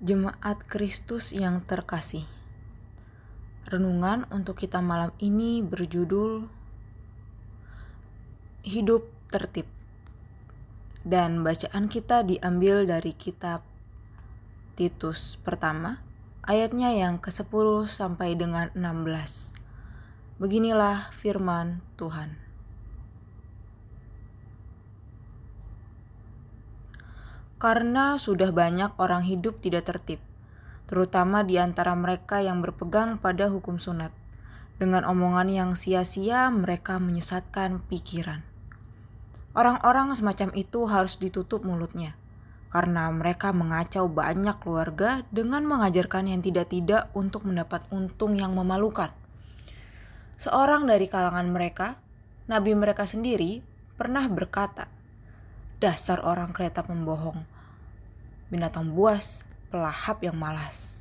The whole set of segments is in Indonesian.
Jemaat Kristus yang terkasih. Renungan untuk kita malam ini berjudul Hidup Tertib. Dan bacaan kita diambil dari kitab Titus pertama, ayatnya yang ke-10 sampai dengan 16. Beginilah firman Tuhan. Karena sudah banyak orang hidup tidak tertib, terutama di antara mereka yang berpegang pada hukum sunat. Dengan omongan yang sia-sia, mereka menyesatkan pikiran. Orang-orang semacam itu harus ditutup mulutnya, karena mereka mengacau banyak keluarga dengan mengajarkan yang tidak-tidak untuk mendapat untung yang memalukan. Seorang dari kalangan mereka, nabi mereka sendiri, pernah berkata, Dasar orang kereta pembohong. Binatang buas, pelahap yang malas.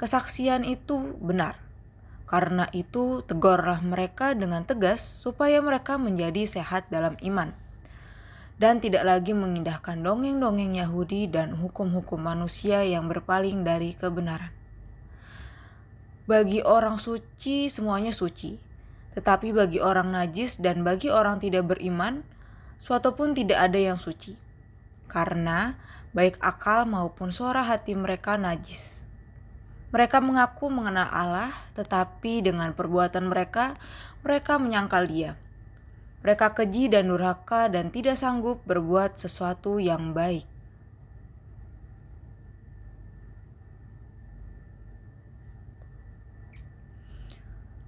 Kesaksian itu benar. Karena itu tegurlah mereka dengan tegas supaya mereka menjadi sehat dalam iman. Dan tidak lagi mengindahkan dongeng-dongeng Yahudi dan hukum-hukum manusia yang berpaling dari kebenaran. Bagi orang suci semuanya suci, tetapi bagi orang najis dan bagi orang tidak beriman, suatu pun tidak ada yang suci, karena baik akal maupun suara hati mereka najis. Mereka mengaku mengenal Allah, tetapi dengan perbuatan mereka, mereka menyangkal Dia. Mereka keji dan durhaka dan tidak sanggup berbuat sesuatu yang baik.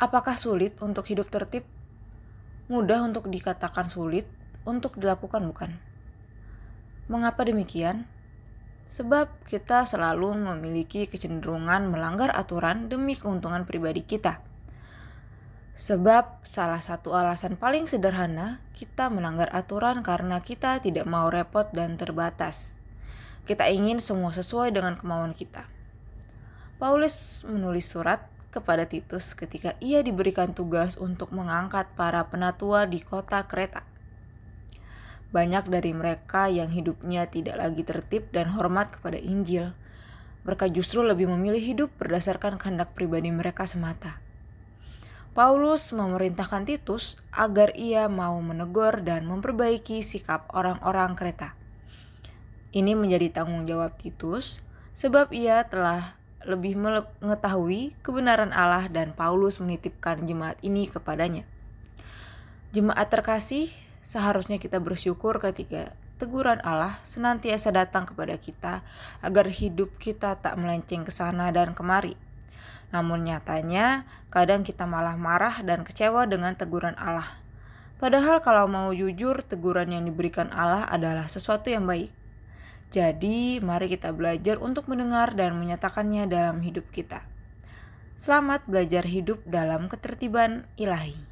Apakah sulit untuk hidup tertib? Mudah untuk dikatakan sulit, untuk dilakukan, bukan? Mengapa demikian? Sebab kita selalu memiliki kecenderungan melanggar aturan demi keuntungan pribadi kita. Sebab salah satu alasan paling sederhana kita melanggar aturan karena kita tidak mau repot dan terbatas. Kita ingin semua sesuai dengan kemauan kita. Paulus menulis surat kepada Titus ketika ia diberikan tugas untuk mengangkat para penatua di kota Kreta. Banyak dari mereka yang hidupnya tidak lagi tertib dan hormat kepada Injil. Mereka justru lebih memilih hidup berdasarkan kehendak pribadi mereka semata. Paulus memerintahkan Titus agar ia mau menegur dan memperbaiki sikap orang-orang Kreta. Ini menjadi tanggung jawab Titus, sebab ia telah lebih mengetahui kebenaran Allah dan Paulus menitipkan jemaat ini kepadanya. Jemaat terkasih, seharusnya kita bersyukur ketika teguran Allah senantiasa datang kepada kita agar hidup kita tak melenceng ke sana dan kemari. Namun nyatanya, kadang kita malah marah dan kecewa dengan teguran Allah. Padahal kalau mau jujur, teguran yang diberikan Allah adalah sesuatu yang baik. Jadi, mari kita belajar untuk mendengar dan menyatakannya dalam hidup kita. Selamat belajar hidup dalam ketertiban ilahi.